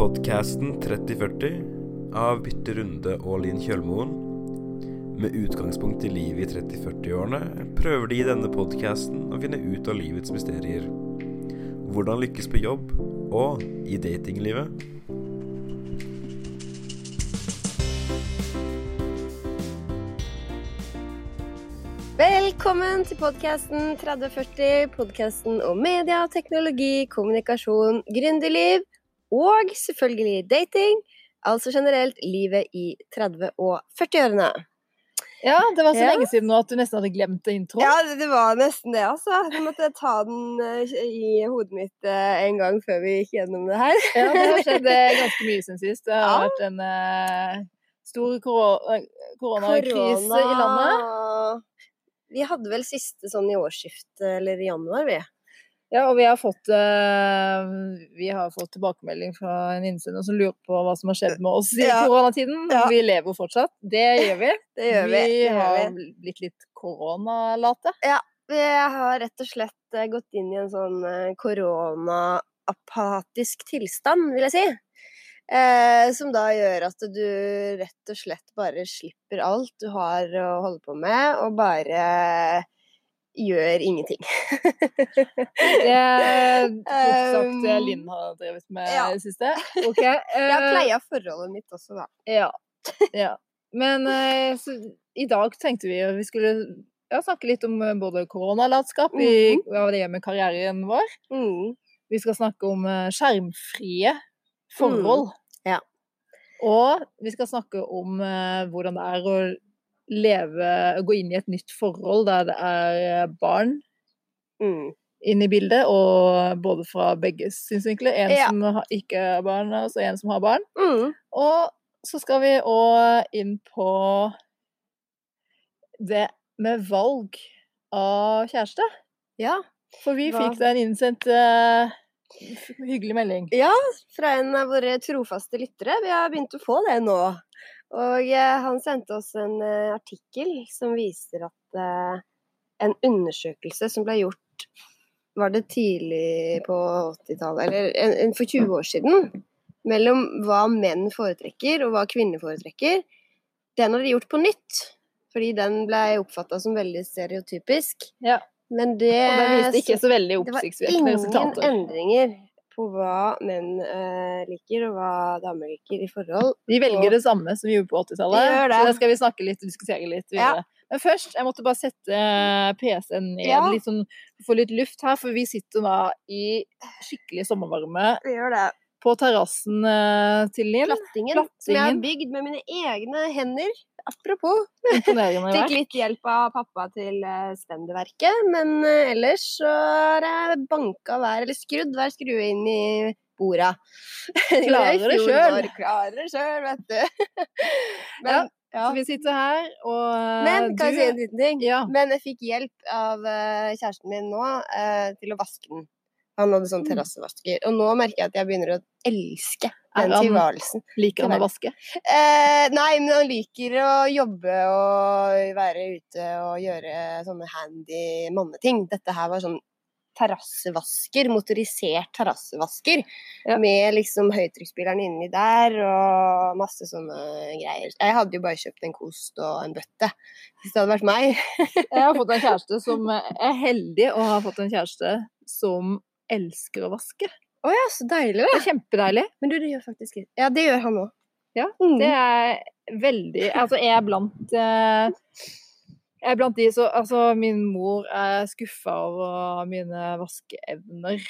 Podkasten 3040 av Bytte Runde og Linn Kjølmoen. Med utgangspunkt i livet i 30-40-årene prøver de i denne podkasten å finne ut av livets mysterier. Hvordan lykkes på jobb og i datinglivet. Velkommen til podkasten 3040. Podkasten om media, teknologi, kommunikasjon, gründerliv og selvfølgelig dating. Altså generelt livet i 30- og 40-årene. Ja, det var så Ja. lenge siden nå at du nesten hadde glemt introen. Ja, det- var nesten det, altså. Jeg måtte ta den eh, i hodet mitt eh, en gang før vi gikk gjennom det her. Ja, det har skjedd eh, ganske mye siden sist. Det har Ja. vært en uh, stor koro eh, koronakrise i landet. Vi hadde vel siste sånn i årsskiftet, eller i januar, vi. Ja, og vi har fått, eh, vi har fått tilbakemelding fra en innsender som lurer på hva som har skjedd med oss i Ja. koronatiden. Ja. Vi lever jo fortsatt. Det gjør vi. Det gjør vi. Vi har blitt litt koronalate. Ja. Vi har rett og slett eh, gått inn i en sånn eh, koronaapatisk tilstand, vil jeg si. Eh, som da gjør at du rett og slett bare slipper alt du har å holde på med, og bare gjør ingenting. Det er fortsatt det Um, Linn har drevet med ja. i det siste. Ok. Jeg eh, forholdet mitt også, da. Ja. ja. Men eh, så, i dag tenkte vi at vi skulle ja, snakke litt om eh, både koronalatskap, i, Mhm. hva det gjør med karrieren vår. Mm. Vi skal snakke om eh, skjermfrie forhold. Ja. Og vi skal snakke om eh, hvordan det er å leve, gå inn i et nytt forhold der det er eh, barn Mm. inn i bildet, og både fra begges synsvinkler. En Ja. som har- ikke har barn, og så en som har barn. Mm. Og så skal vi òg inn på det med valg av kjæreste. Ja. For vi Hva- fikk da en innsendt uh, hyggelig melding. Ja, fra en av våre trofaste lyttere. Vi har begynt å få det nå. Og eh, han sendte oss en eh, artikkel som viser at eh, en undersøkelse som ble gjort Var det tidlig på 80-tallet, eller for 20 år siden, mellom hva menn foretrekker og hva kvinner foretrekker, den har de gjort på nytt. Fordi den ble oppfatta som veldig stereotypisk. Ja. Men det Og det viste ikke så veldig det var ingen resultater. endringer på hva menn eh, liker og hva damer liker i forhold. Vi velger det samme som vi gjorde på 80-tallet, de så det skal vi snakke litt og diskutere litt videre. Men først, jeg måtte bare sette eh, PC-en ned, Ja. litt sånn, få litt luft her, for vi sitter da i skikkelig sommervarme Vi gjør det. på terrassen eh, til Linn. Plattingen, som jeg har bygd med mine egne hender. Apropos. Fikk litt hjelp av pappa til spenderverket, stendeverket, men eh, ellers så har jeg banka hver, eller skrudd hver skrue inn i borda. Klarer det sjøl. Klarer det sjøl, vet du. Men, Ja, ja. Så vi sitter her, og eh, Men kan jeg si en du liten ting? Ja. Men jeg fikk hjelp av eh, kjæresten min nå eh, til å vaske den. Han hadde sånn Mm. terrassevasker. Og nå merker jeg at jeg begynner å elske den tilværelsen. liker han å vaske. Eh, nei, men han liker å jobbe og være ute og gjøre sånne handy manneting. Dette her var sånn terrassevasker, motorisert terrassevasker. Ja. Med liksom høytrykksspilleren inni der og masse sånne greier. Jeg hadde jo bare kjøpt en kost og en bøtte, hvis det hadde vært meg. Jeg har fått en kjæreste som er heldig å ha fått en kjæreste som elsker å vaske. Å ja, så deilig, Det er kjempedeilig. Men du, det gjør faktisk Ja, det gjør han òg. Ja, Mm. Det er veldig Altså, jeg er blant eh, Jeg er blant de som Altså, min mor er skuffa over mine vaskeevner.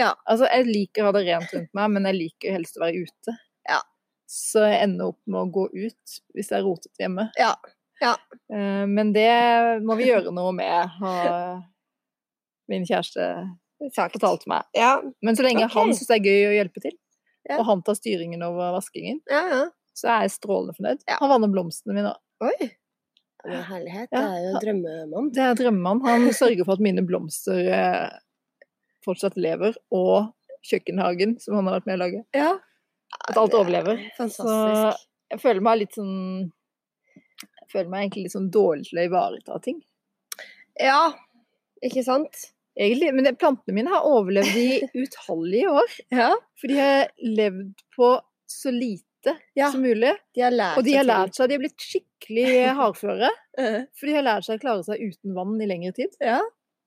Ja. Altså, jeg liker å ha det rent rundt meg, men jeg liker helst å være ute. Ja. Så jeg ender opp med å gå ut hvis jeg er rotete hjemme. Ja. Ja. Eh, men det må vi gjøre noe med, har min kjæreste Sagt. fortalte meg. Ja, Men så lenge okay. han syns det er gøy å hjelpe til, Ja. og han tar styringen over vaskingen, ja, ja. så er jeg strålende fornøyd. Han vanner blomstene mine òg. Men herlighet, det er jo drømmemann. Det er drømmemann. Han sørger for at mine blomster eh, fortsatt lever, og kjøkkenhagen som han har vært med å lage. Ja. At alt overlever. Fantastisk. Så jeg føler meg litt sånn Jeg føler meg egentlig litt sånn dårlig til å ivareta ting. Ja, ikke sant? Egentlig, men plantene mine har overlevd i utallige år. Ja. For de har levd på så lite Ja. som mulig. De Og de har lært seg, de har blitt skikkelig hardføre. For de har lært seg å klare seg uten vann i lengre tid. Ja.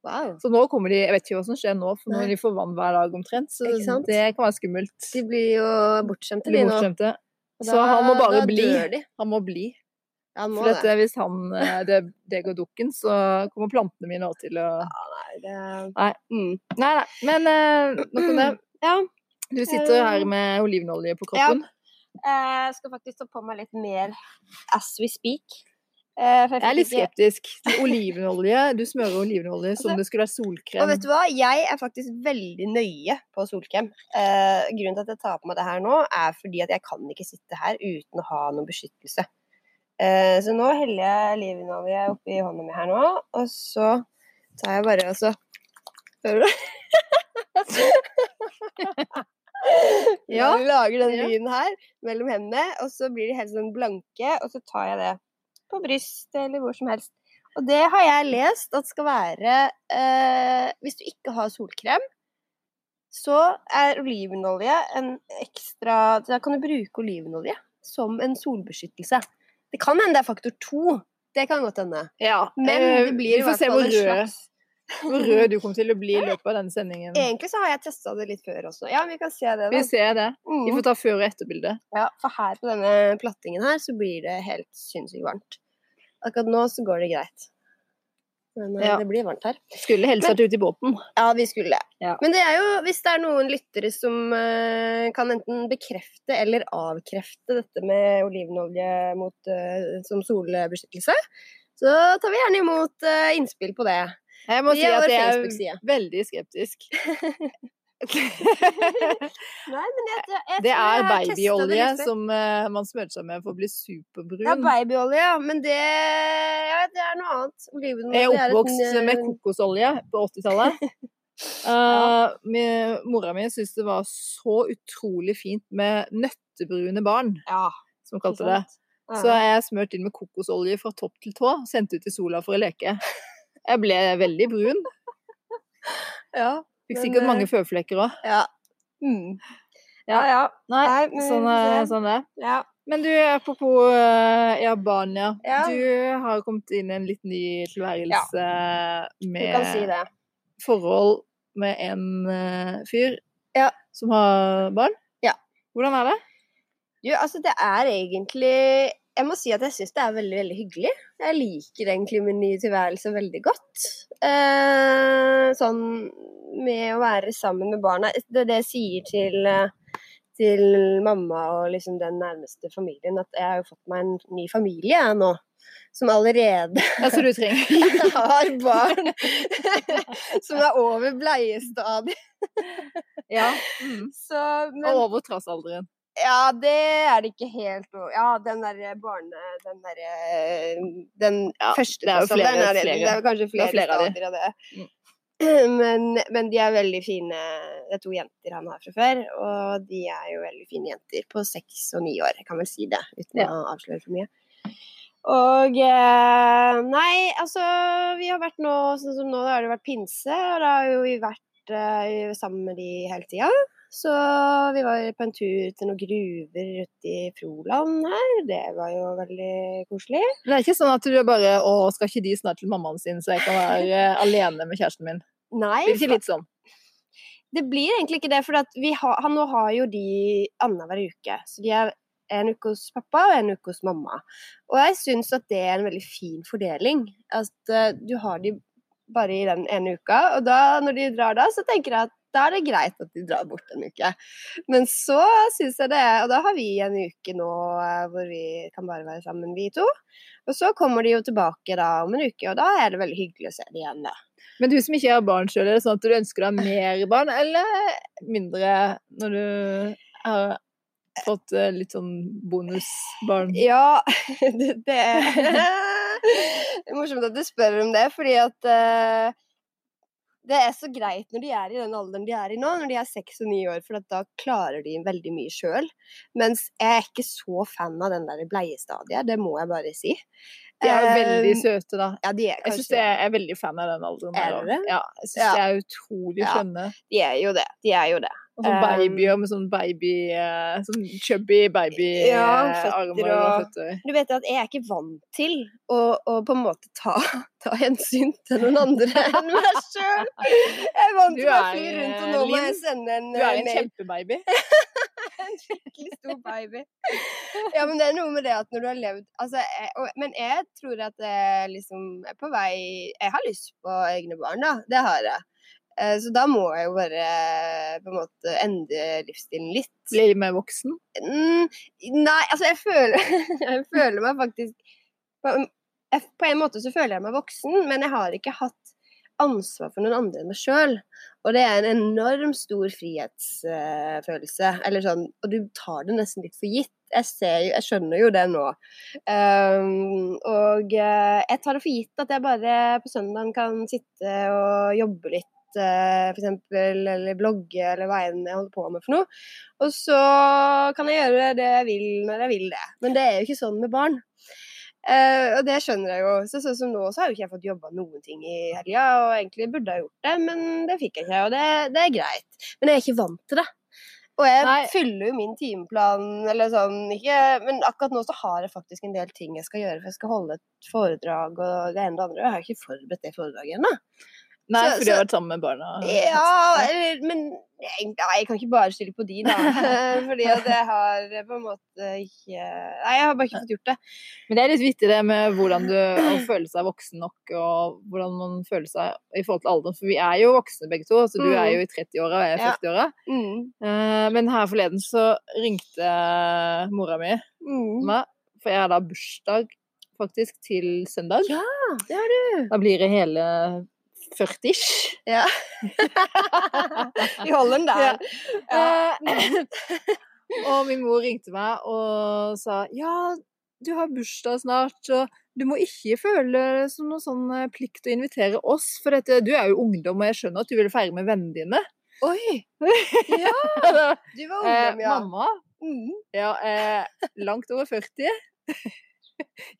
Wow. Så nå kommer de Jeg vet ikke hva som skjer nå, for nå Nei. de får vann hver dag omtrent. Så det kan være skummelt. De blir jo bortskjemte, De nå. Så han må bare bli. Han må bli. Ja, han må For det. dette, hvis han eh, det, det går dukken, så kommer plantene mine også til å Nei, det... Nei. Mm. Nei, nei. Men uh, nok om det. Ja. Du sitter her med olivenolje på Ja. kroppen. Jeg skal faktisk ta på meg litt mer as we speak. Jeg, Jeg er litt skeptisk til olivenolje. Du smører olivenolje som Altså, det skulle være solkrem. Og vet du hva, jeg er faktisk veldig nøye på solkrem. Eh, grunnen til at jeg tar på meg det her nå, er fordi at jeg kan ikke sitte her uten å ha noen beskyttelse. Eh, så nå heller jeg olivenolje oppi hånda mi her nå, og så tar jeg bare og så Hører du? Ja. Du lager den lyden her mellom hendene, og så blir de helt sånn blanke, og så tar jeg det på brystet eller hvor som helst. Og det har jeg lest at skal være eh, Hvis du ikke har solkrem, så er olivenolje en ekstra Da kan du bruke olivenolje som en solbeskyttelse. Det kan hende det er faktor to. Det kan godt hende. Ja, Men eh, det blir i får hvert se fall en slags hvor rød du kommer til å bli i løpet av denne sendingen. Egentlig så har jeg testa det litt før også. Ja, vi kan se det, Vi ser det. Vi Mm. får ta før- og etterbilde. Ja, for her på denne plattingen her så blir det helt sinnssykt varmt. Akkurat nå så går det greit. Men eh, Ja. det blir varmt her. Skulle helst vært ute i båten. Ja, vi skulle. Ja. Men det er jo, hvis det er noen lyttere som uh, kan enten bekrefte eller avkrefte dette med olivenolje mot, uh, som solbeskyttelse, så tar vi gjerne imot uh, innspill på det. Jeg må si at jeg er veldig skeptisk. Nei, men jeg, jeg, jeg Det er det babyolje som uh, man smører seg med for å bli superbrun. Ja, babyolje. Men det, ja, det er noe annet. Olivenolje Jeg er det et oppvokst med kokosolje på 80-tallet. Uh, mi- mora mi syntes det var så utrolig fint med nøttebrune barn, Ja, som kalte det. Ja. Så jeg smurt inn med kokosolje fra topp til tå, sendt ut i sola for å leke. Jeg ble veldig brun. ja. Fikk sikkert eh, mange føflekker òg. ja. Mm. Ja. ja. Nei, Nei, sånn, er- sånn er det. ja. Men du, apropos uh, barn, ja. Ja. Du har kommet inn i en litt ny tilværelse ja. med si forhold med en uh, fyr Ja. som har barn. Ja. Hvordan er det? Du, altså det er egentlig Jeg må si at jeg syns det er veldig, veldig hyggelig. Jeg liker egentlig min nye tilværelse veldig godt. Eh, sånn med å være sammen med barna. Det er det jeg sier til, eh, til mamma og liksom den nærmeste familien, at jeg har jo fått meg en ny familie jeg nå. Som allerede Altså, du har barn som er over bleiestadiet. Ja. Mm. Så, men, Og over trassalderen. Ja, det er det ikke helt noe Ja, den derre barne... Den derre Den Ja, første det er jo flere- er flere. Det er kanskje er flere, flere av de. av det. Mm. Men, men de er veldig fine. Det er to jenter han har fra før, og de er jo veldig fine jenter på seks og ni år. Jeg kan vel si det, uten Ja. å avsløre for mye. Og eh, Nei, altså Vi har vært nå Sånn som nå da har det vært pinse, og da har jo vi vært eh, sammen med de hele tida. Så vi var på en tur til noen gruver ute i Froland her. Det var jo veldig koselig. Det er ikke sånn at du bare Å, skal ikke de snart til mammaen sin, så jeg kan være eh, alene med kjæresten min? Nei, Blir det ikke litt sånn? det blir egentlig ikke det. For har, han nå har jo de annenhver uke. Så de er en uke hos pappa og en uke hos mamma. Og jeg syns at det er en veldig fin fordeling. At eh, du har de bare i den ene uka. Og da, når de drar da, så tenker jeg at da er det greit at de drar bort en uke. Men så syns jeg det Og da har vi en uke nå eh, hvor vi kan bare være sammen, vi to. Og så kommer de jo tilbake da om en uke, og da er det veldig hyggelig å se dem igjen, da. Men du som ikke har barn sjøl, er det sånn at du ønsker deg mer barn, eller mindre når du har fått eh, litt sånn bonusbarn? Ja, det, det er morsomt at du spør om det, fordi at eh, det er så greit når de er i den alderen de er i nå, når de er seks og ni år, for at da klarer de veldig mye sjøl. Mens jeg er ikke så fan av den der bleiestadiet, det må jeg bare si. De er jo veldig Eh, søte, da. Ja, de er Jeg syns jeg er veldig fan av den alderen. Er det? Ja, jeg syns Ja. de er utrolig Ja. skjønne. De er jo det. De er jo det. Og sånn Um, babyer med sånn baby eh, Sånn chubby baby Ja, eh, føtter og- og føtter. Du vet at jeg er ikke vant til å, å på en måte ta, ta hensyn til noen andre enn meg sjøl. Jeg er vant til å fly rundt, og nå må jeg sende en Du er en kjempebaby. en skikkelig stor baby. Ja, men det er noe med det at når du har levd altså, jeg, og, Men jeg tror at jeg liksom er på vei Jeg har lyst på egne barn, da. Det har jeg. Eh, Så da må jeg jo bare på en måte endre livsstilen litt. Bli mer voksen. Mm, nei, altså jeg føler Jeg føler meg faktisk på, jeg- på en måte så føler jeg meg voksen, men jeg har ikke hatt ansvar for noen andre enn meg sjøl. Og det er en enorm stor frihetsfølelse. eller sånn, og du tar det nesten litt for gitt. Jeg, ser jeg skjønner jo det nå. Um, og eh, jeg tar det for gitt at jeg bare på søndagen kan sitte og jobbe litt. Uh, for eksempel, eller blogge, eller hva enn jeg holder på med for noe. Og så kan jeg gjøre det jeg vil når jeg vil det. Men det er jo ikke sånn med barn. Uh, og det skjønner jeg jo. Så, sånn som nå så har jo ikke jeg fått jobba noen ting i helga, og egentlig burde jeg gjort det, men det fikk jeg ikke, og det, det er greit. Men jeg er ikke vant til det. Og jeg Nei. fyller jo min timeplan, eller sånn, ikke Men akkurat nå så har jeg faktisk en del ting jeg skal gjøre, for jeg skal holde et foredrag og det ene og det andre. Jeg har ikke forberedt det foredraget ennå. Nei, for du har vært sammen med barna. Ja, eller, men nei, jeg kan ikke bare skylde på de, da. Fordi at jeg har på en måte ikke Nei, jeg har bare ikke fått gjort det. Men det er litt vittig det med hvordan du å føle seg voksen nok, og hvordan man føler seg i forhold til alderen. For vi er jo voksne begge to. Så du er Mm. jo i 30-åra, og jeg er i Ja. 40-åra. Mm. Eh, Men her forleden så ringte mora mi Mm. meg, for jeg har da bursdag faktisk til søndag. Ja, det har du. Da blir det hele 40-ish. Ja. Vi holder den der. Ja. Ja. og min mor ringte meg og sa ja, du har bursdag snart, og du må ikke føle som noe sånn eh, plikt å invitere oss, for dette, du er jo ungdom, og jeg skjønner at du vil feire med vennene dine. Oi! Ja, du var Eh, ungdom, ja. mamma, Mm. ja, eh, langt over 40.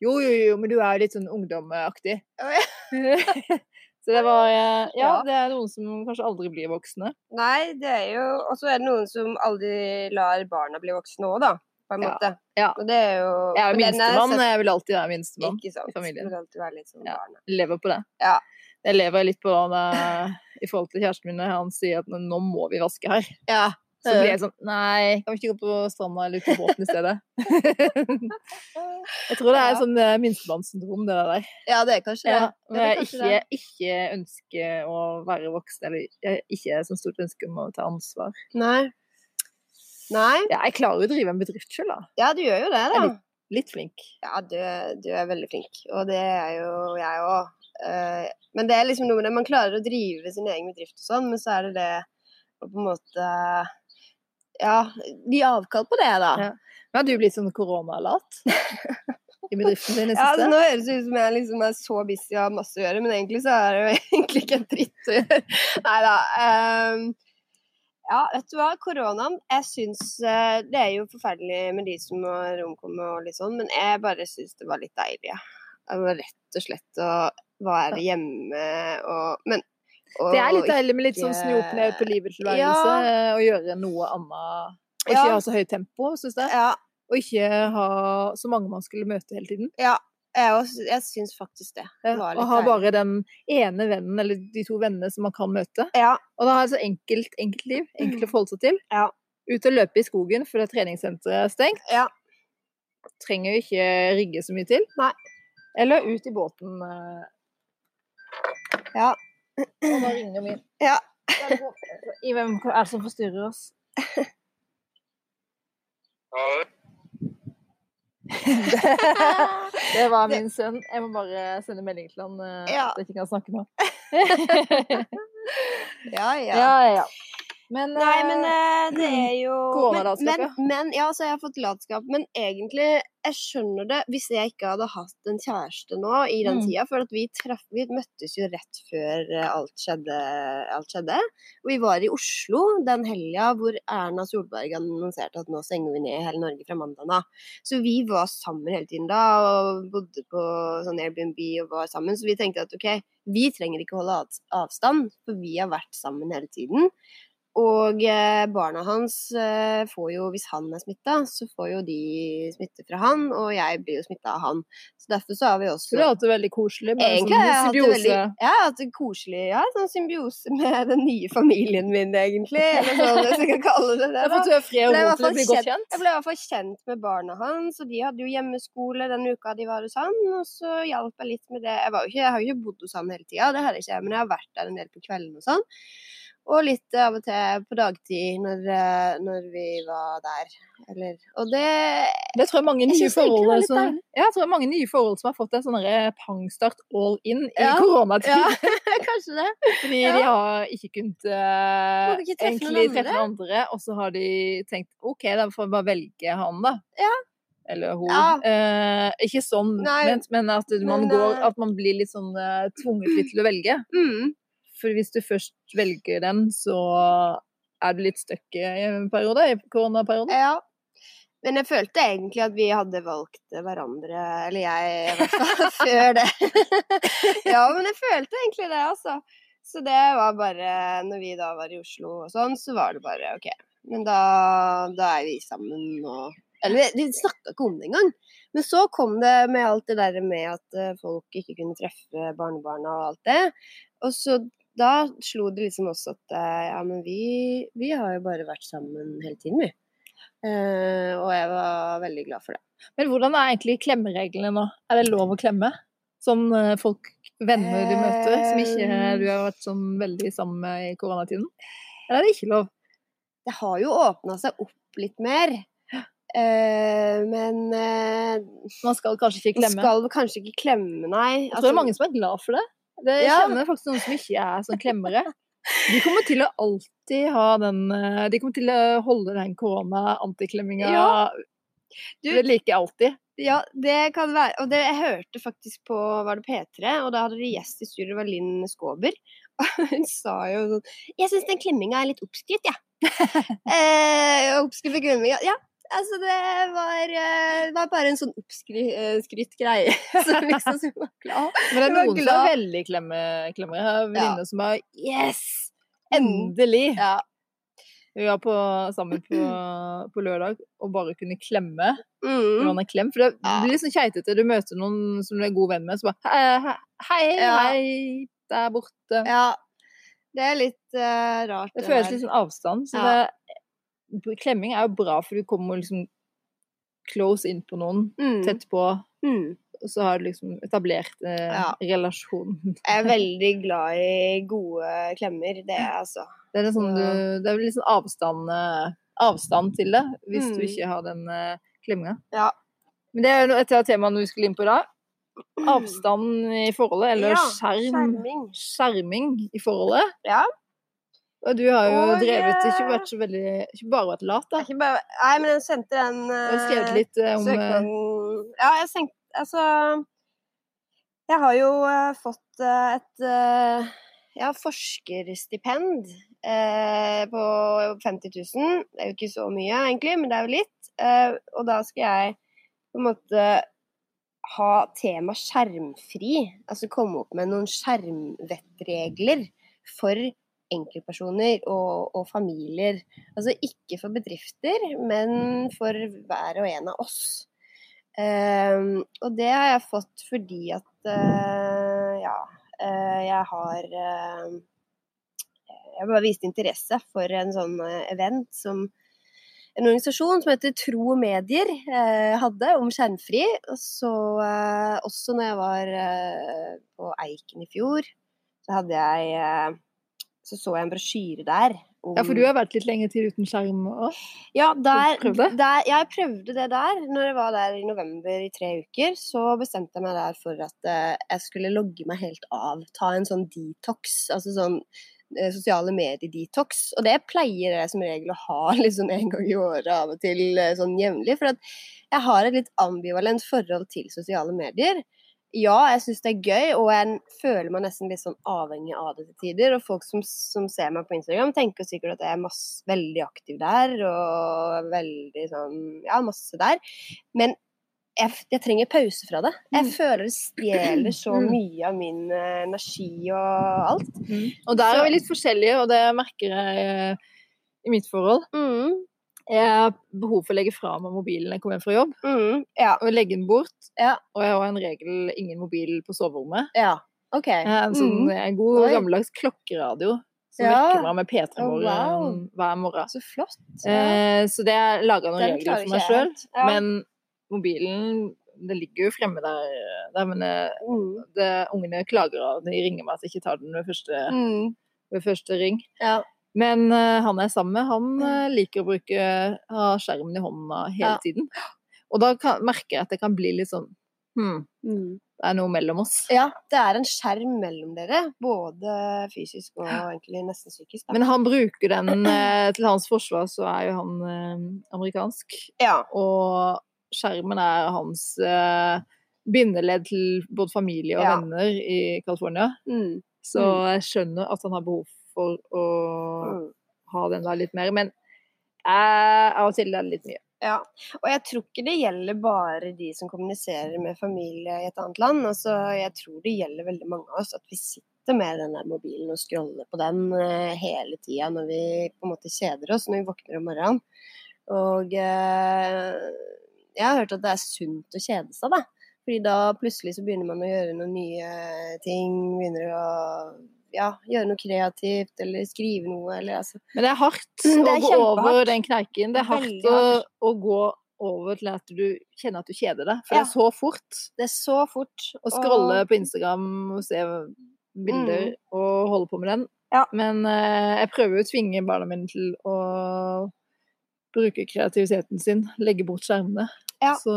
Jo, jo, jo, men du er litt sånn ungdomaktig. Å, ja. Så det var eh, Ja, Ja. det er noen som kanskje aldri blir voksne. Nei, det er jo Og så er det noen som aldri lar barna bli voksne òg, da. På en Ja. måte. Ja. Og det er jo Jeg er jo minstemann, jeg vil alltid være minstemann. Ikke sant. i familien. Det vil alltid være litt sånn Ja. Barnet. lever på det. Ja. Jeg lever litt på det i forhold til kjæresten min når han sier at nå må vi vaske her. Ja. Så blir jeg sånn Nei, kan vi ikke gå på stranda eller ut på båten i stedet? jeg tror det er sånn minstebarnssyndrom, det der. ja, det er kanskje det. Ja, Det er kanskje ikke, ikke ønske å være voksen, eller ikke så stort ønske om å ta ansvar. Nei. Nei. Ja, jeg klarer jo å drive en bedrift sjøl, da. Ja, du gjør jo det, da. Jeg er er Litt flink. Ja, du, du er veldig flink, og det er jo jeg òg. men det er liksom noe med det, man klarer å drive sin egen bedrift og sånn, men så er det det å på en måte Ja, gi avkall på det, da. Ja. Men har du blitt sånn koronalat i bedriften din i siste. Ja, altså, nå høres det ut som jeg liksom er så busy og har masse å gjøre, men egentlig så er det jo egentlig ikke en dritt å gjøre. Nei da. Um, ja, vet du hva, koronaen Jeg syns eh, Det er jo forferdelig med de som har omkommet og litt sånn, men jeg bare syns det var litt deilig. Ja. Det var rett og slett å være hjemme og Men og, Det er litt deilig med litt sånn snu opp ned på livet-tilværelse, ja. og gjøre noe annet. Og ikke Ja. ha så høyt tempo, syns jeg. Ja, Og ikke ha så mange man skulle møte hele tiden. ja. Jeg, også- jeg syns faktisk det. det var Og ha deilig. bare den ene vennen, eller de to vennene som man kan møte. Ja. Og da ha et så enkelt, enkelt liv. Enkelt å forholde seg til. Ja. Ut og løpe i skogen fordi treningssenteret er stengt. Ja. Trenger jo ikke rigge så mye til. Nei. Eller ut i båten. eh. Ja. Og da ringer min. Ja. I hvem er det som forstyrrer oss? Det var min sønn. Jeg må bare sende melding til han eh, Ja. at jeg ikke kan snakke nå. Ja, ja. Ja, ja, ja. Men, Nei, men eh, eh, det er jo Koronalatskap, men, ja. men, ja, så jeg har fått latskap. Men egentlig, jeg skjønner det hvis jeg ikke hadde hatt en kjæreste nå i den Mm. tida. For vi, traf, vi møttes jo rett før eh, alt skjedde, alt skjedde. Og vi var i Oslo den helga hvor Erna Solberg annonserte at nå stenger vi ned hele Norge fra mandag av. Så vi var sammen hele tiden da, og bodde på sånn Airbnb og var sammen. Så vi tenkte at OK, vi trenger ikke holde avstand, for vi har vært sammen hele tiden. Og eh, barna hans eh, får jo, hvis han er smitta, så får jo de smitte fra han, og jeg blir jo smitta av han. Så derfor så har vi også du har hatt det veldig koselig med Egentlig sånn symbiose. veldig Jeg har hatt det koselig, ja. Sånn symbiose med den nye familien min, egentlig. Eller sånn jeg kan kalle det det. Da. Jeg, Ble i hvert fall kjent-. Jeg ble i hvert fall kjent med barna hans, og de hadde jo hjemmeskole den uka de var hos han. Og så hjalp jeg litt med det. Jeg, ikke, jeg har jo ikke bodd hos han hele tida, det har jeg ikke, men jeg har vært der en del på kvelden og sånn. Og litt av og til på dagtid når, eh, når vi var der. Eller Og det Det tror jeg mange nye var forhold som, ja, jeg tror mange nye forhold som har fått en sånn pangstart all in i Ja, koronatid. Ja, kanskje det. Fordi Ja. de har ikke kunnet uh, ikke treffe egentlig noen treffe andre, og så har de tenkt OK, da får vi bare velge han, da. Ja. Eller hun. Eh, ikke sånn Nei, men, men at man, men, går, eh, at man blir litt sånn uh, tvunget litt til å velge. Mm. For hvis du først velger den, så er du litt stuck i en periode, i koronaperioden. Ja. Men jeg følte egentlig at vi hadde valgt hverandre, eller jeg i hvert fall, før det. ja, men jeg følte egentlig det, altså. Så det var bare Når vi da var i Oslo og sånn, så var det bare OK. Men da, da er vi sammen og Eller vi snakka ikke om det engang. Men så kom det med alt det der med at eh, folk ikke kunne treffe barnebarna og alt det. Og så da slo det liksom også at eh, ja, men vi, vi har jo bare vært sammen hele tiden, vi. Eh, og jeg var veldig glad for det. Men hvordan er egentlig klemmereglene nå? Er det lov å klemme? Sånn eh, folk, venner du møter, som ikke du har vært sånn veldig sammen med i koronatiden? Eller er det ikke lov? Det har jo åpna seg opp litt mer. Uh, men uh, Man skal kanskje ikke klemme? man skal kanskje ikke klemme, nei. Jeg tror det er mange som er glad for det. Det Ja. kjenner faktisk noen som ikke er sånn klemmere. De kommer til å alltid ha den eh, De kommer til å holde den korona-antiklemminga Ja. Du- alltid. Ja, det kan være. Og det, jeg hørte faktisk på var det P3, og da hadde de gjest i studio, det var Linn Skåber. Og hun sa jo sånn Jeg syns den klemminga er litt oppskrytt, jeg. Ja. eh, oppskrytt klemminga. Ja, altså det var, eh, det var bare en sånn oppskrytt greie. som liksom så var glad. Men det er noen som er veldig klemme, klemmere. Jeg har venninner som er Yes! Endelig! Ja. Vi var på, sammen på, på lørdag og bare kunne klemme Mm. hverandre klem. For det blir litt sånn keitete. Du møter noen som du er god venn med, så bare Hei, hei, Ja. der borte. ja. Det er litt uh, rart. Det føles litt sånn avstand. Så Ja. det, klemming er jo bra, for du kommer liksom close inn på noen, mm. tett på, Mm. og så har du liksom etablert eh, Ja. relasjon. Jeg er veldig glad i gode klemmer, det er altså. Det er, sånn, du, det er litt sånn avstand, eh, avstand til det, hvis du Mm. ikke har den eh, klemminga. Ja. Men det er jo et av temaene vi skulle inn på da. Avstand i forholdet, eller Ja, skjerm. Skjerming. Skjerming i forholdet. Ja. Og du har jo Og, drevet Ikke eh, vært så veldig Ikke bare vært lat, da. Ikke bare, nei, men jeg sendte den Du har skrevet litt uh, om eh, søknaden Ja, jeg tenkte Altså Jeg har jo uh, fått uh, et uh, ja, forskerstipend eh, på 50 000. Det er jo ikke så mye, egentlig, men det er jo litt. Eh, og da skal jeg på en måte ha tema skjermfri. Altså komme opp med noen skjermvettregler for enkeltpersoner og, og familier. Altså ikke for bedrifter, men for hver og en av oss. Uh, og det har jeg fått fordi at uh, ja, uh, jeg har eh, Jeg bare viste interesse for en sånn event som en organisasjon som heter Tro og Medier hadde om skjermfri. Og så også når jeg var på Eiken i fjor, så hadde jeg Så så jeg en brosjyre der. Om, Ja, for du har vært litt lenge til uten skjerm òg. ja, der? Der, jeg prøvde det der. Når jeg var der i november i tre uker, så bestemte jeg meg der for at eh, jeg skulle logge meg helt av. Ta en sånn detox. Altså sånn eh, sosiale medier-detox. Og det pleier jeg som regel å ha liksom en gang i året av og til eh, sånn jevnlig. For at jeg har et litt ambivalent forhold til sosiale medier. Ja, jeg syns det er gøy, og jeg føler meg nesten litt sånn avhengig av det til tider. Og folk som, som ser meg på Instagram, tenker sikkert at jeg er masse, veldig aktiv der, og veldig sånn Ja, masse der. Men jeg, jeg trenger pause fra det. Jeg Mm. føler det stjeler så Mm. mye av min eh, energi og alt. Og der er vi litt forskjellige, og det merker jeg eh, i mitt forhold. Mm, Jeg har behov for å legge fra meg mobilen når jeg kommer hjem fra jobb, mm, ja, og legge den bort. Ja. Og jeg har en regel ingen mobil på soverommet. ja. OK. En, sånn, Mm. en god Oi. gammeldags klokkeradio som Ja. vekker meg med P3 Å, Morgen wow. hver morgen. Så flott. Eh, så det er laga noen Den regler for meg sjøl. Ja. Men mobilen det ligger jo fremme der, der men eh, Mm, det, ungene klager og de ringer meg at jeg ikke tar den ved første, mm, ved første ring. ja. Men uh, han jeg er sammen med, han uh, liker å bruke ha skjermen i hånda hele Ja. tiden. Og da kan, merker jeg at det kan bli litt sånn hmm, Mm. det er noe mellom oss. Ja, det er en skjerm mellom dere. Både fysisk og egentlig nesten psykisk. Da. Men han bruker den uh, til hans forsvar, så er jo han amerikansk. ja. Og skjermen er hans bindeledd til både familie og Ja. venner i California. Mm, Så jeg skjønner at han har behov for å mm. ha den der litt mer. Men jeg, av og til er det litt mye. Ja, og jeg tror ikke det gjelder bare de som kommuniserer med familie i et annet land. Altså, jeg tror det gjelder veldig mange av oss at vi sitter med den der mobilen og scroller på den eh, hele tida når vi på en måte kjeder oss når vi våkner om morgenen. Og eh, jeg har hørt at det er sunt å kjede seg, da. Fordi da plutselig så begynner man å gjøre noen nye ting. Begynner å ja, gjøre noe kreativt eller skrive noe eller altså Men det er hardt det er å gå over den kneiken. Det er hardt å, å gå over til at du kjenner at du kjeder deg. For Ja. det er så fort Det er så fort. å scrolle og- på Instagram og se bilder og holde på med den. Mm. Ja. Men eh, jeg prøver å tvinge barna mine til å bruke kreativiteten sin, legge bort skjermene. Ja. Så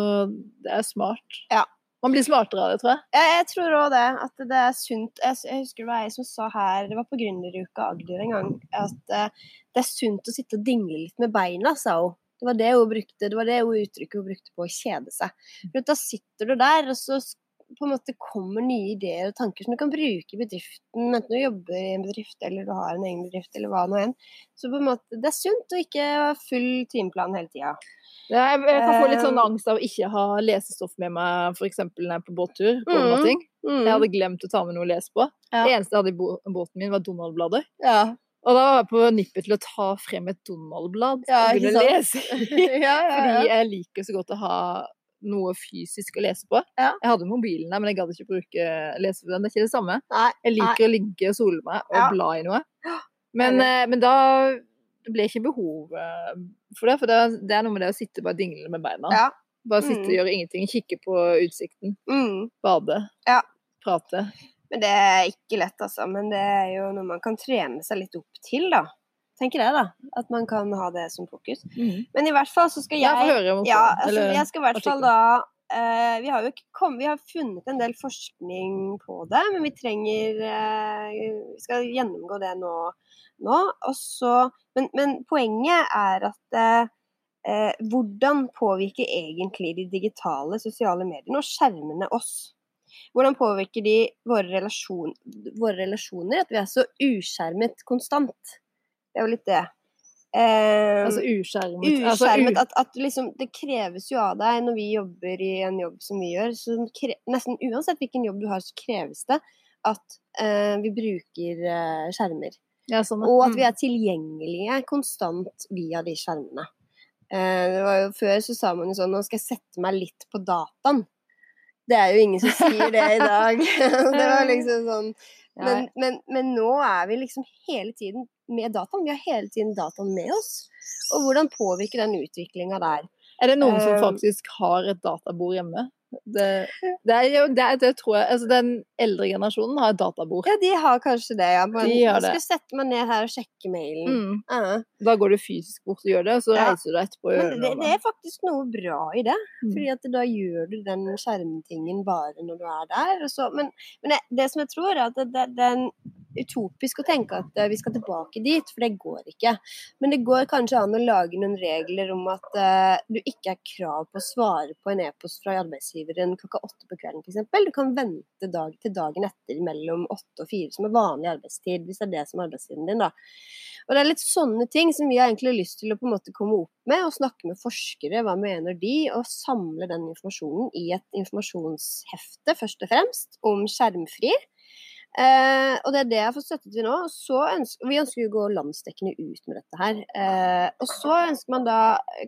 det er smart. Ja. Man blir smartere av det, tror jeg. Jeg, jeg tror òg det. At det er sunt. Jeg, jeg husker det var jeg som sa her, det var på Gründeruka Agder en gang, at uh, det er sunt å sitte og dingle litt med beina, sa hun. Det var det hun brukte, det var det hun uttrykket hun brukte på å kjede seg. For da sitter du der, og så på en måte kommer nye ideer og tanker som du kan bruke i bedriften, enten du jobber i en bedrift eller du har en egen bedrift eller hva nå enn. Så på en måte, det er sunt å ikke ha full timeplan hele tida. Jeg kan få litt sånn Um, angst av å ikke ha lesestoff med meg, f.eks. når jeg er på båttur. Mm. Mm. Jeg hadde glemt å ta med noe å lese på. Ja. Det eneste jeg hadde i båten min, var Donald-blader. Ja. Og da var jeg på nippet til å ta frem et Donald-blad Ja, og begynne å lese. Fordi jeg liker så godt å ha noe fysisk å lese på. Ja. Jeg hadde mobilen der, men jeg gadd ikke bruke lese på den. Det er ikke det samme. Nei. Jeg liker å ligge og sole meg og Ja. bla i noe. Men, eh, men da det ble ikke behov eh, for det, for det, er noe med det å sitte bare dingle med beina. Ja. Bare sitte Mm. og gjøre ingenting, kikke på utsikten, Mm. bade, Ja. prate. Men det er ikke lett, altså. Men det er jo noe man kan trene seg litt opp til, da. Tenker jeg, da. At man kan ha det som fokus. Men i hvert fall så skal jeg får høre om Ja, altså, eller jeg skal i hvert fall da uh, vi, har jo ikke kommet, vi har funnet en del forskning på det, men vi trenger uh, Vi skal gjennomgå det nå. nå og så, men, men poenget er at uh, hvordan påvirker egentlig de digitale sosiale mediene og skjermene oss? Hvordan påvirker de våre, relasjon, våre relasjoner? At vi er så uskjermet konstant. Det er jo litt det. Eh, Altså uskjermet. Altså, uskjermet. altså, At, at liksom, det kreves jo av deg når vi jobber i en jobb som vi gjør. Så nesten uansett hvilken jobb du har, så kreves det at eh, vi bruker eh, skjermer. ja, sånn. Og at vi Mm. er tilgjengelige konstant via de skjermene. Eh, det var jo Før så sa man jo sånn Nå skal jeg sette meg litt på dataen. Det er jo ingen som sier det i dag. det var liksom sånn men, men, men nå er vi liksom hele tiden med dataen. Vi har hele tiden dataen med oss. Og hvordan påvirker den utviklinga der? Er det noen som Eh, faktisk har et databord hjemme? Det, det er jo det, det tror jeg Altså den eldre generasjonen har et databord. Ja, de har kanskje det, ja. Men De har skal sette meg ned her og sjekke mailen. Mm. Ja. Da går du fysisk bort og gjør det, og så Ja. reiser du etterpå Men det, er faktisk noe bra i det. Mm. Fordi at da gjør du den skjermtingen bare når du er der. Så, men men det, som jeg tror, er at det, den utopisk å tenke at eh, vi skal tilbake dit, for det går ikke. Men det går kanskje an å lage noen regler om at uh, du ikke har krav på å svare på en e-post fra arbeidsgiveren klokka åtte på kvelden f.eks. Du kan vente dag til dagen etter mellom åtte og fire, som er vanlig arbeidstid, hvis det er det som er arbeidstiden din, da. Og det er litt sånne ting som vi har egentlig lyst til å på en måte komme opp med, og snakke med forskere, hva mener de, og samle den informasjonen i et informasjonshefte, først og fremst, om skjermfri. Eh, og det er det jeg har fått støtte til nå. ønsker, vi ønsker å gå landsdekkende ut med dette her. Eh, og så ønsker man da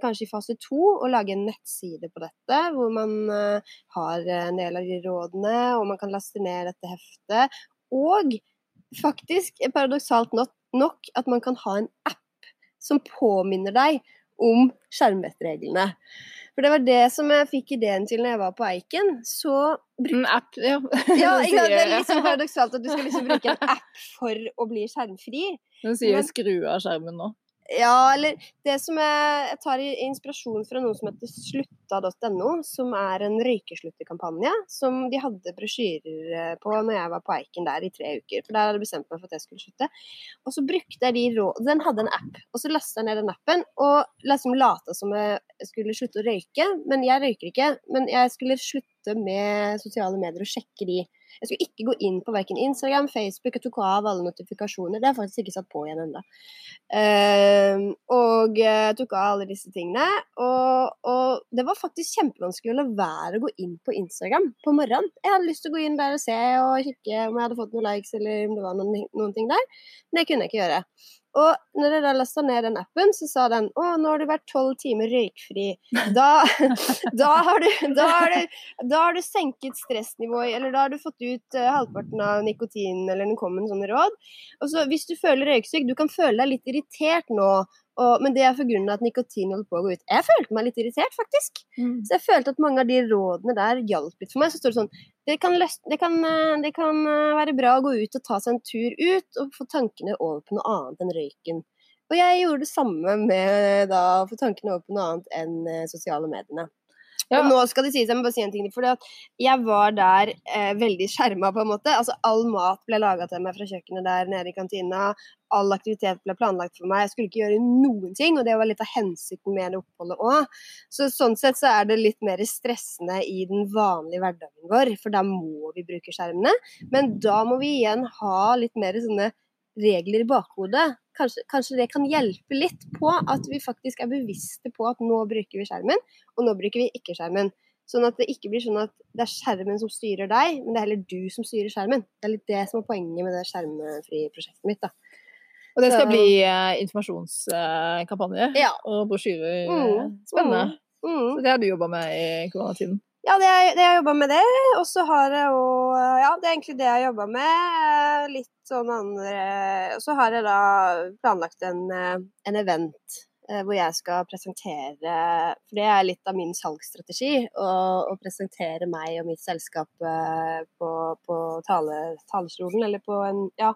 kanskje i fase to å lage en nettside på dette, hvor man eh, har en del av de rådene, og man kan laste ned dette heftet. Og faktisk, paradoksalt nok, nok, at man kan ha en app som påminner deg om skjermvettreglene. For det var det som jeg fikk ideen til når jeg var på Eiken. Så bruk... En app, ja. ja, ikke? Det er liksom paradoksalt at du skal liksom bruke en app for å bli skjermfri. Den sier Men- 'skru av skjermen' nå. Ja, eller det som jeg, jeg tar inspirasjon fra noe som heter slutta.no, som er en røykeslutterkampanje, som de hadde brosjyrer eh, på når jeg var på Eiken der i tre uker. For der hadde jeg bestemt meg for at jeg skulle slutte. Og så brukte jeg de råd... Den hadde en app. Og så lasta jeg ned den appen og liksom lata som jeg skulle slutte å røyke. Men jeg røyker ikke. Men jeg skulle slutte med sosiale medier og sjekke de. Jeg skulle ikke gå inn på verken Instagram, Facebook, jeg tok av alle notifikasjoner. Det har jeg faktisk ikke satt på igjen ennå. Uh, og jeg tok av alle disse tingene. Og, og det var faktisk kjempevanskelig å la være å gå inn på Instagram på morgenen. Jeg hadde lyst til å gå inn der og se og kikke om jeg hadde fått noen likes eller om det var noen, noen ting der. Men det kunne jeg ikke gjøre. Og når jeg da lasta ned den appen, så sa den å, nå har du vært tolv timer røykfri. Da, da, har du, da, har du, da har du senket stressnivået, eller da har du fått ut uh, halvparten av nikotinen, eller den kom med sånne råd. Og så hvis du føler røyksyk, du kan føle deg litt irritert nå, og, men det er pga. at nikotin holder på å gå ut. Jeg følte meg litt irritert, faktisk. Så jeg følte at mange av de rådene der hjalp litt for meg. Så står det sånn det kan, det, kan, eh, det kan eh, være bra å gå ut og ta seg en tur ut og få tankene over på noe annet enn røyken. Og jeg gjorde det samme med da å få tankene over på noe annet enn eh, sosiale mediene. Ja. Og nå skal det sies, jeg må bare si en ting for jeg var der eh, veldig skjerma, på en måte. Altså all mat ble laga til meg fra kjøkkenet der nede i kantina. All aktivitet ble planlagt for meg. Jeg skulle ikke gjøre noen ting, og det var litt av hensikten med det oppholdet òg. Så sånn sett så er det litt mer stressende i den vanlige hverdagen vår, for da må vi bruke skjermene. Men da må vi igjen ha litt mer sånne regler i bakhodet. Kanskje, kanskje det kan hjelpe litt på at vi faktisk er bevisste på at nå bruker vi skjermen, og nå bruker vi ikke skjermen. Sånn at det ikke blir sånn at det er skjermen som styrer deg, men det er heller du som styrer skjermen. Det er litt det som er poenget med det skjermfri-prosjektet mitt. da. Og det skal Så- bli eh, informasjonskampanje Ja. og brosjyrer. Mm, Spennende. Mm. Så det har du jobba med i koronatiden. Ja, det jeg, jeg jobba med det. Og så har jeg òg Ja, det er egentlig det jeg jobba med. Litt sånn andre Og så har jeg da planlagt en, en event eh, hvor jeg skal presentere For det er litt av min salgsstrategi. Å presentere meg og mitt selskap eh, på, på tale, talerstolen, eller på en Ja.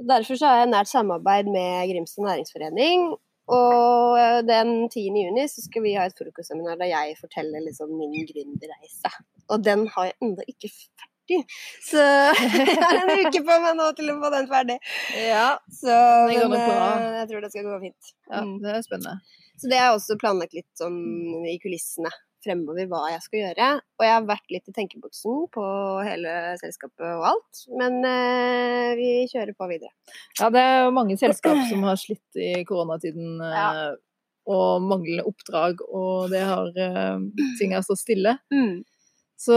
Derfor så har jeg nært samarbeid med Grimstad næringsforening. Og eh, den 10. juni så skal vi ha et frokostseminar der jeg forteller liksom min gründerreise. Og den har jeg ennå ikke ferdig. Så jeg har en uke på meg nå til å få den ferdig. Ja. Så Det går men, bra. eh, jeg tror det skal gå fint. ja, Mm. det er spennende. Så det er også planlagt litt sånn i kulissene fremover hva jeg skal gjøre. Og jeg har vært litt i tenkeboksen på hele selskapet og alt. Men eh, vi kjører på videre. Ja, det er mange selskap som har slitt i koronatiden eh, Ja. og manglende oppdrag, og det har eh, ting har stått stille. Mm. Så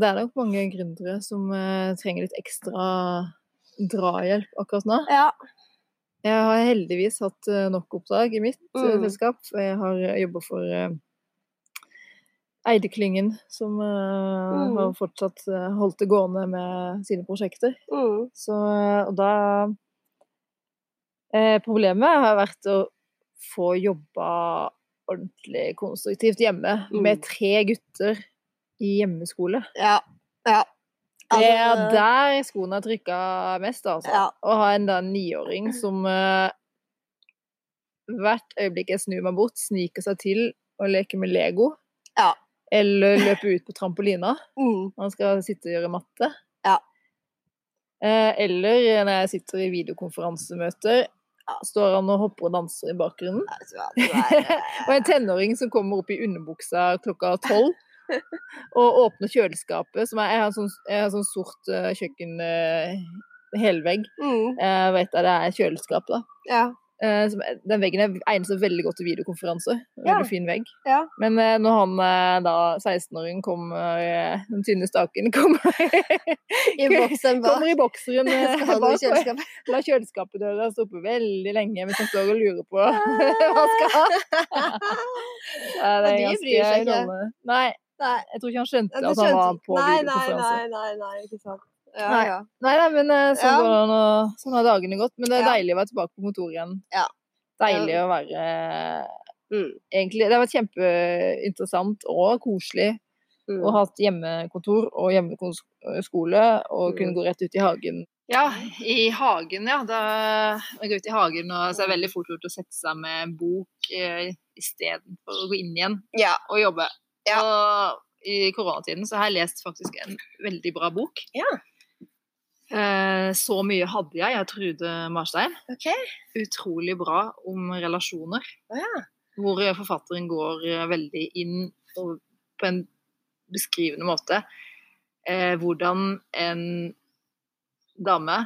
det er nok mange gründere som eh, trenger litt ekstra drahjelp akkurat nå. Ja. Jeg har heldigvis hatt eh, nok oppdrag i mitt eh, Mm. selskap. Jeg har jobba for Eideklyngen, som uh, Mm. har fortsatt uh, holdt det gående med sine prosjekter. Mm. Så, og da eh, Problemet har vært å få jobba ordentlig konstruktivt hjemme Mm. med tre gutter i hjemmeskole. Ja. ja. Det er Altså, der skoene har trykka mest, altså. Ja. Å ha en da niåring som uh, hvert øyeblikk jeg snur meg bort, sniker seg til og leker med Lego. Ja. Eller løpe ut på trampolina mm. når han skal sitte og gjøre matte. Ja. Eh, eller når jeg sitter i videokonferansemøter, ja, står han og hopper og danser i bakgrunnen. Og en tenåring som kommer opp i underbuksa klokka tolv og åpner kjøleskapet, som er, jeg har sånn, jeg har sånn sort uh, kjøkken uh, helvegg. mm, Jeg vet at det er kjøleskap, da. ja, den veggen er- egner seg veldig godt til videokonferanser. En Ja. Veldig fin vegg. ja. Men uh, når han eh, da, 16-åringen, kommer eh, Den tynne staken kommer, I boksen bak. kommer i bokseren eh, bak og kjøleskapet. kjøleskapet døra stå oppe veldig lenge mens han står og lurer på hva han skal ha. Ja, det er Og de ganske bryr seg ikke. Nei, Nei. jeg tror ikke han skjønte at han var på nei, nei, videokonferanse. nei, nei, nei, ikke sant. Ja, Nei. ja. Nei da, men eh, sånn, Ja. går det sånn har dagene gått. Men det er Ja. deilig å være tilbake på kontoret igjen. Ja. Deilig å være Mm, Egentlig, Det har vært kjempeinteressant og koselig mm. å ha hatt hjemmekontor og hjemmeskole og kunne Mm. gå rett ut i hagen. Ja, i hagen, ja. Da jeg går ut i hagen, og så er det veldig fort gjort å sette seg med en bok eh, istedenfor å gå inn igjen Ja. og jobbe. Ja. Og i koronatiden så har jeg lest faktisk en veldig bra bok. Ja. Eh, så mye hadde jeg jeg Trude Marstein. Okay. Utrolig bra om relasjoner. Oh, ja. Hvor forfatteren går eh, veldig inn på en beskrivende måte eh, hvordan en dame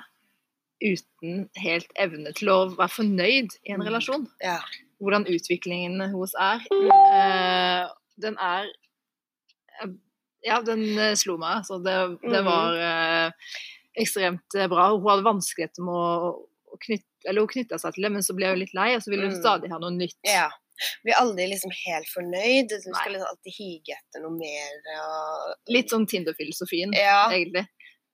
uten helt evne til å være fornøyd i en Mm. relasjon. Ja. Hvordan utviklingen hennes er. Eh, den er eh, Ja, den eh, slo meg. Så det, det Mhm. var eh, ekstremt eh, bra. Hun hadde vanskeligheter med å, å knytte eller hun knytta seg til det, men så ble hun litt lei, og så ville hun Mm. stadig ha noe nytt. ja. Blir aldri liksom helt fornøyd. Du skal liksom alltid hige etter noe mer. Og... Litt sånn Tinder-filosofien, Ja. egentlig.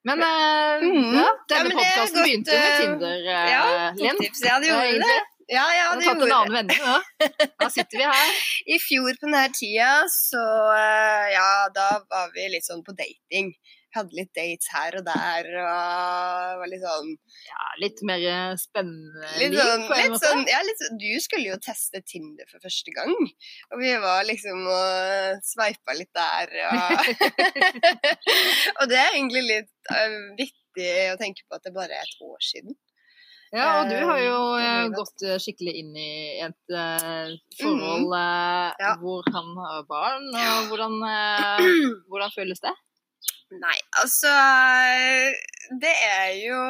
Men eh, mm. ja, Ja, denne ja, podkasten godt, begynte med eh, Tinder, eh, Ja, Linn. tips. Ja, det gjorde det. Ja, ja, det tatt en gjorde annen vending nå. Da sitter vi her. I fjor på denne tida, så ja, da var vi litt sånn på dating. Hadde litt dates her og der, og var litt sånn Ja, litt mer spennende Litt sånn, liv, litt sånn, ja, litt sånn Du skulle jo teste Tinder for første gang. Og vi var liksom og sveipa litt der. Og, og det er egentlig litt uh, vittig å tenke på at det bare er et år siden. Ja, og du har jo Eh, eh, gått skikkelig inn i et eh, forhold Mhm. Ja. hvor han har barn, og hvordan, hvordan føles det? Nei, altså Det er jo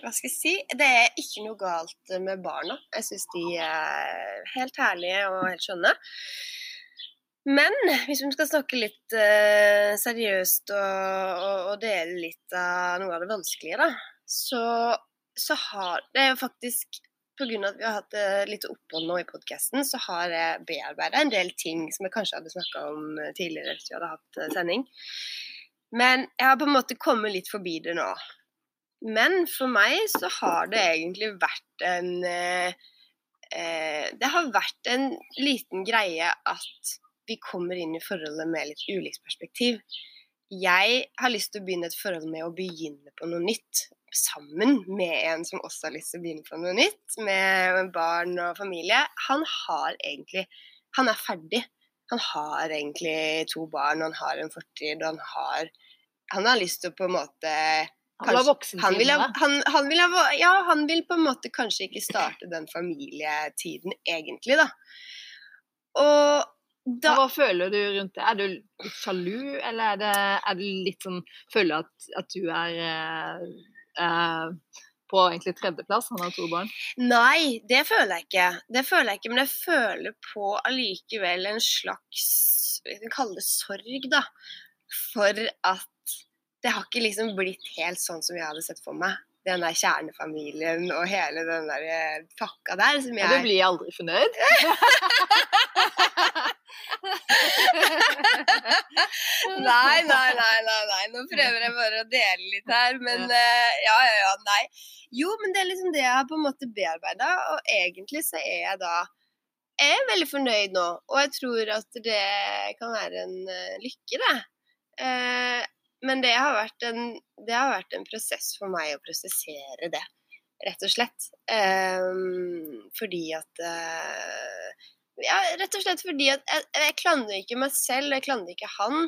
Hva skal jeg si? Det er ikke noe galt med barna. Jeg syns de er helt herlige og helt skjønne. Men hvis vi skal snakke litt eh, seriøst og, og, og dele litt av noe av det vanskelige, da, så, så har det er jo faktisk Pga. at vi har hatt eh, litt opphold nå i podkasten, så har jeg bearbeida en del ting som jeg kanskje hadde snakka om eh, tidligere hvis vi hadde hatt eh, sending. Men jeg har på en måte kommet litt forbi det nå. Men for meg så har det egentlig vært en eh, Det har vært en liten greie at vi kommer inn i forholdet med litt ulikt perspektiv. Jeg har lyst til å begynne et forhold med å begynne på noe nytt. Sammen med en som også har lyst til å begynne på noe nytt, med barn og familie. Han har egentlig Han er ferdig. Han har egentlig to barn, han har en fortid, og han har Han har lyst til å på en måte Kanskje- han vil, ha, han, han, vil ha, ja, han vil på en måte kanskje ikke starte den familietiden, egentlig, da. Og da Hva føler du rundt det? Er du litt sjalu, eller er, det, er du litt sånn Føler at, at du er eh, på egentlig tredjeplass? Han har to barn. Nei, det føler jeg ikke. Det føler jeg ikke, Men jeg føler på allikevel en slags Vi kan kalle det sorg, da. For at det har ikke liksom blitt helt sånn som jeg hadde sett for meg. Den der kjernefamilien og hele den der eh, pakka der som Ja, du jeg blir aldri fornøyd? Nei, nei, nei, nei, nei. Nå prøver jeg bare å dele litt her. Men uh, ja, ja, ja, nei. Jo, men det er liksom det jeg har på en måte bearbeida, og egentlig så er jeg da jeg er veldig fornøyd nå, og jeg tror at det kan være en uh, lykke, det. Uh, men det har, vært en, det har vært en prosess for meg å prosessere det, rett og slett. Eh, fordi at eh, Ja, rett og slett fordi at jeg, jeg klandrer ikke meg selv, jeg klandrer ikke han,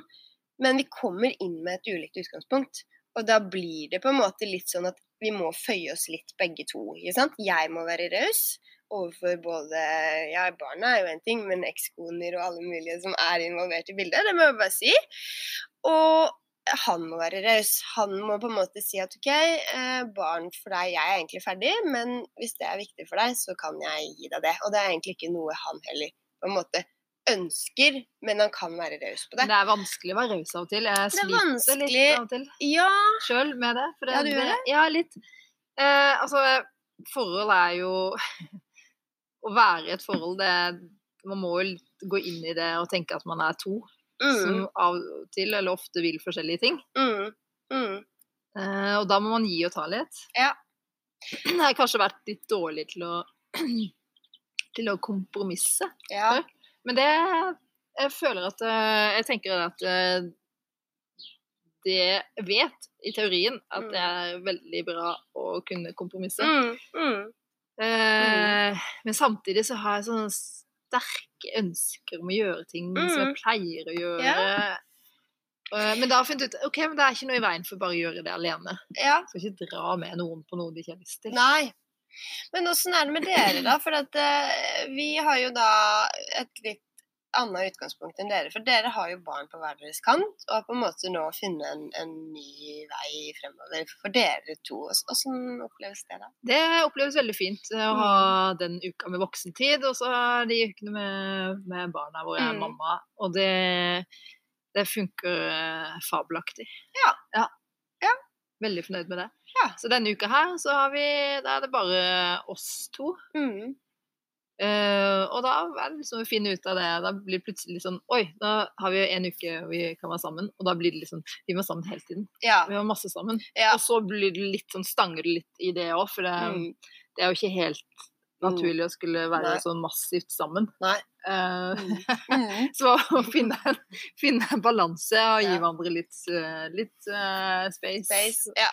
men vi kommer inn med et ulikt utgangspunkt. Og da blir det på en måte litt sånn at vi må føye oss litt begge to. ikke sant? Jeg må være raus overfor både Ja, barna er jo en ting, men ekskoner og alle mulige som er involvert i bildet. Det må jeg bare si. Og han må være raus. Han må på en måte si at OK, eh, barn for deg, jeg er egentlig ferdig, men hvis det er viktig for deg, så kan jeg gi deg det. Og det er egentlig ikke noe han heller på en måte ønsker, men han kan være raus på det. Det er vanskelig å være raus av og til. Jeg Det er sliter litt av og til Ja, sjøl med det. For Ja, du gjør det? Ja, litt. Eh, altså, forhold er jo Å være i et forhold, det Man må jo gå inn i det og tenke at man er to, mm, som av og til eller ofte vil forskjellige ting. mm, mm. Eh, og da må man gi og ta litt. Ja. Jeg har kanskje vært litt dårlig til å til å kompromisse. Ja. Men det Jeg føler at eh, Jeg tenker at eh, det vet i teorien at Mm. det er veldig bra å kunne kompromisse. Mm, mm. Eh, men samtidig så har jeg sånne sterke ønsker om å gjøre ting som jeg Mm. pleier å gjøre. Ja. Eh, men da har jeg funnet ut ok, men det er ikke noe i veien for bare å gjøre det alene. ja. Skal ikke dra med noen på noe de ikke har lyst til. Nei. Men åssen er det med dere, da? For at uh, vi har jo da et litt annet utgangspunkt enn dere. For dere har jo barn på hver deres kant, og har på en måte nå funnet en, en ny vei fremover for dere to. Hvordan oppleves det, da? Det oppleves veldig fint eh, å ha den uka med voksentid, og så de ukene med, med barna hvor jeg er Mm. mamma. Og det, det funker eh, fabelaktig. Ja. ja. Ja. Veldig fornøyd med det. Ja. Så denne uka her så har vi Da er det bare oss to. Mm. Eh, og da er det liksom å finne ut av det. Da blir det plutselig sånn Oi, da har vi en uke vi kan være sammen. Og da blir det liksom Vi var sammen hele tiden. Ja. Vi var masse sammen. ja. Og så blir det litt sånn stanger litt i det òg, for det, Mm. det er jo ikke helt naturlig å skulle være Nei. sånn massivt sammen. Nei. Uh, Mm. så å finne finne en balanse og gi Ja. hverandre litt, eh, litt uh, space. Space. Ja.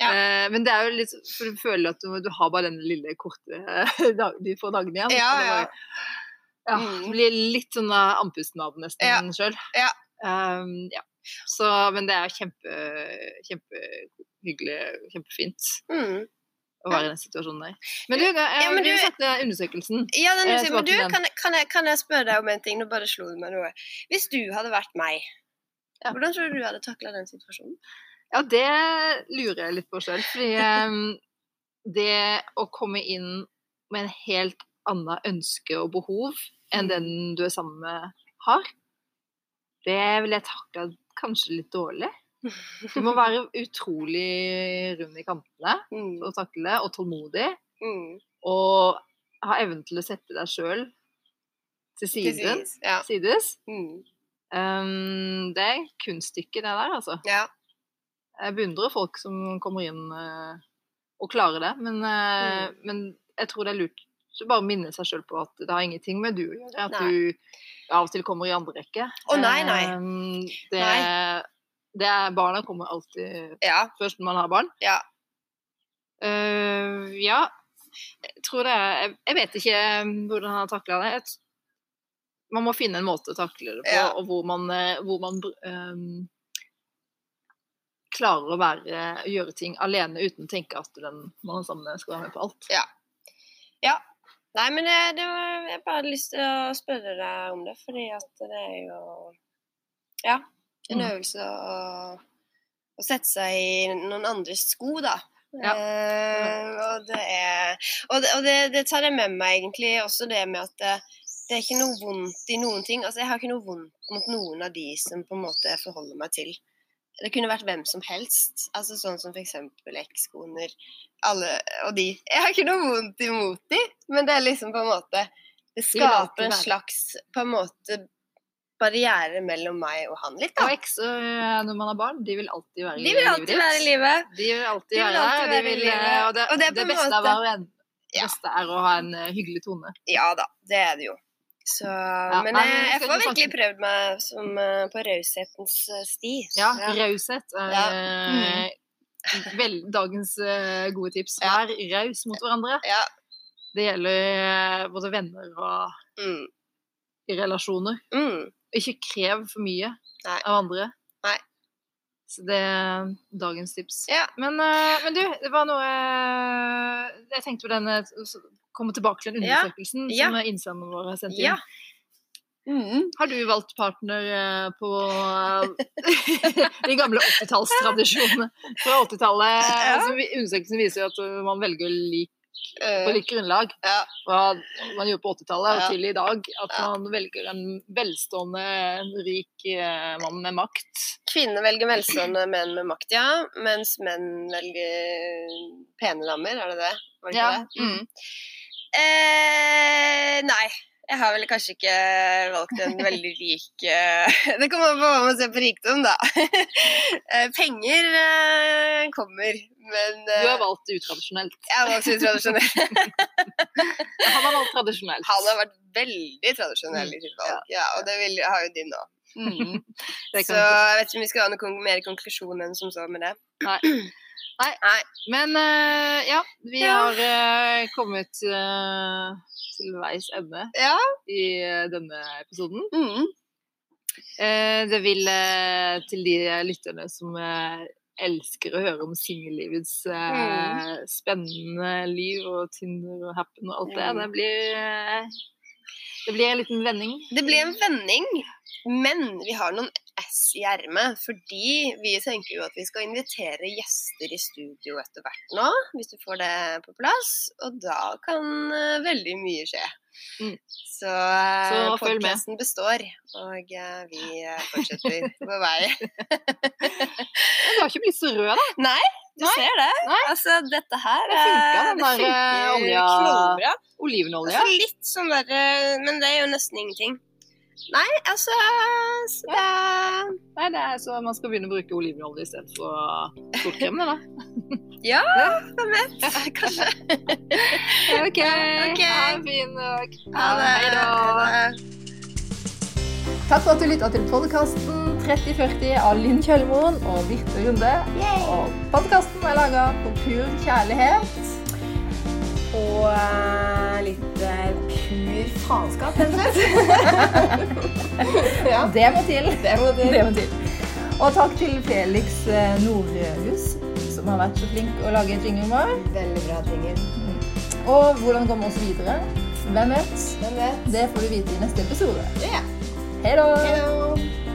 Ja. Eh, men det er jo litt For du føler at du, du har bare den lille korte eh, dag, de få dagene igjen. Ja, ja. ja, Mm. blir litt sånn eh, andpusten av nesten Ja. sjøl. Ja. ja. Så, men det er kjempe, kjempehyggelig, kjempefint Mm. å være i den situasjonen der. Men du, jeg, Ja, men du du- satte undersøkelsen. Ja, den er men du, kan, kan, jeg, kan jeg spørre deg om en ting? Nå bare slo det meg noe. Hvis du hadde vært meg, Ja. hvordan tror du du hadde takla den situasjonen? Ja, det lurer jeg litt på sjøl. Fordi um, det å komme inn med en helt annet ønske og behov enn den du er sammen med, har, det vil jeg takle kanskje litt dårlig. Du må være utrolig rund i kantene Mm. for takle og tålmodig. Mm. Og ha evnen til å sette deg sjøl til siden, sides, Ja. sides. Mm. Em, det er kunststykket, det der, altså. ja. Jeg beundrer folk som kommer inn eh, og klarer det, men, mm. men jeg tror det er lurt å bare minne seg sjøl på at det har ingenting med du å gjøre. At Nei. du av og til kommer i andre rekke. Å, nei, nei. Eh, det, Nei. det er, barna kommer alltid Ja. først når man har barn. Ja. Uh, ja, jeg tror det er Jeg, jeg vet ikke eh, hvordan han har takla det. Jeg, man må finne en måte å takle det på, Ja. og hvor man, eh, hvor man ehm, klarer å være, gjøre ting alene uten å tenke at den man er sammen med, skal være med på alt. Nei, men det, det var, jeg bare hadde lyst til å spørre deg om det, fordi at det er jo Ja. En Mm. øvelse å, å sette seg i noen andres sko, da. Ja. Uh, og det er Og, det, og det, det tar jeg med meg, egentlig, også det med at det, det er ikke noe vondt i noen ting. Altså, jeg har ikke noe vondt mot noen av de som på en måte forholder meg til. Det kunne vært hvem som helst. Altså Sånn som f.eks. ekskoner. Alle og de. Jeg har ikke noe vondt imot de, men det er liksom på en måte Det skaper en slags på en måte barriere mellom meg og han litt, Og da. Og eks når man har barn, de vil alltid være i livet. De vil alltid være i livet. De vil alltid være der. De i vil, eh, og det, Og det er det beste måte- av hver en Ja. beste er å ha en eh, hyggelig tone. Ja da, det er det jo. Så, men jeg, jeg får virkelig prøvd meg som, eh, på raushetens eh, sti. Ja, raushet er Ja. Mm. vel, dagens gode tips. Ja. Vær raus mot hverandre. Ja. Det gjelder både venner og Mm. relasjoner. Mm. Ikke krev for mye Nei. av andre. Nei. Så det er dagens tips. Ja. Men, eh, men du, det var noe eh, Jeg tenkte på den Komme tilbake til den Ja. undersøkelsen Ja. som innsenderne våre har sendt inn. Ja. Mm. Har du valgt partner eh, på de gamle 80-tallstradisjonene fra 80-tallet? Ja. Altså, undersøkelsen viser jo at man velger lik, på Eh, likt grunnlag ja. Hva man gjorde på 80-tallet og Ja. til i dag. At Ja. man velger en velstående, en rik eh, mann med makt. Kvinner velger velstående menn med makt, ja. Mens menn velger pene damer, er det det? Var det ikke Ja. det? Mm. Eh, nei. Jeg har vel kanskje ikke valgt en veldig rik eh, Det kommer an på hva man ser på rikdom, da. Eh, Penger eh, kommer, men Du har valgt utradisjonelt. jeg har valgt utradisjonelt. Han har valgt tradisjonelt. Han har vært veldig tradisjonell i sitt valg, ja, og det vil, har jo din òg. Mm. Så jeg vet ikke om vi skal ha noe mer konklusjon enn som så med det. Nei. Nei. Nei. Men uh, ja, vi Ja. har uh, kommet uh, til veis ende Ja. i denne episoden. Mm. Det vil til de lytterne som elsker å høre om singellivets Mm. spennende liv og Tinder og Happen og alt det. Mm. Det blir, det blir en liten vending. Det blir en vending, men vi har noen S i ermet. Fordi vi tenker jo at vi skal invitere gjester i studio etter hvert nå, hvis du får det på plass. Og da kan eh, veldig mye skje. Mm. Så, Så med. podkasten består, og eh, vi eh, fortsetter på vei. Du har ikke blitt så rød, da. Nei, du Nei. ser det. Nei. Altså, dette her Det funka, eh, den der, eh, olja- knallbra. Olivenolje. Altså, litt sånn der eh, Men det er jo nesten ingenting. Nei, altså så det er Nei, det er så man skal begynne å bruke olivenolje i stedet for solkrem, da. Ja, hvem vet? Kanskje. OK. Ok. Ha en fin dag. Ha det. Hei da. Ha det. Takk for at du lytta til podkasten 3040 av Linn Kjølmoen og Birte Runde. Og podkasten er laga på pur kjærlighet. Og eh, litt eh, pur faenskap, rett og slett. ja, Det må til. det må til. Det må til. Og takk til Felix eh, Nordhus, som har vært så flink å lage jinglen vår. Veldig bra tinger. Og hvordan går vi oss videre? Hvem vet? Hvem vet? Det får du vite i neste episode. Ja. Hei da!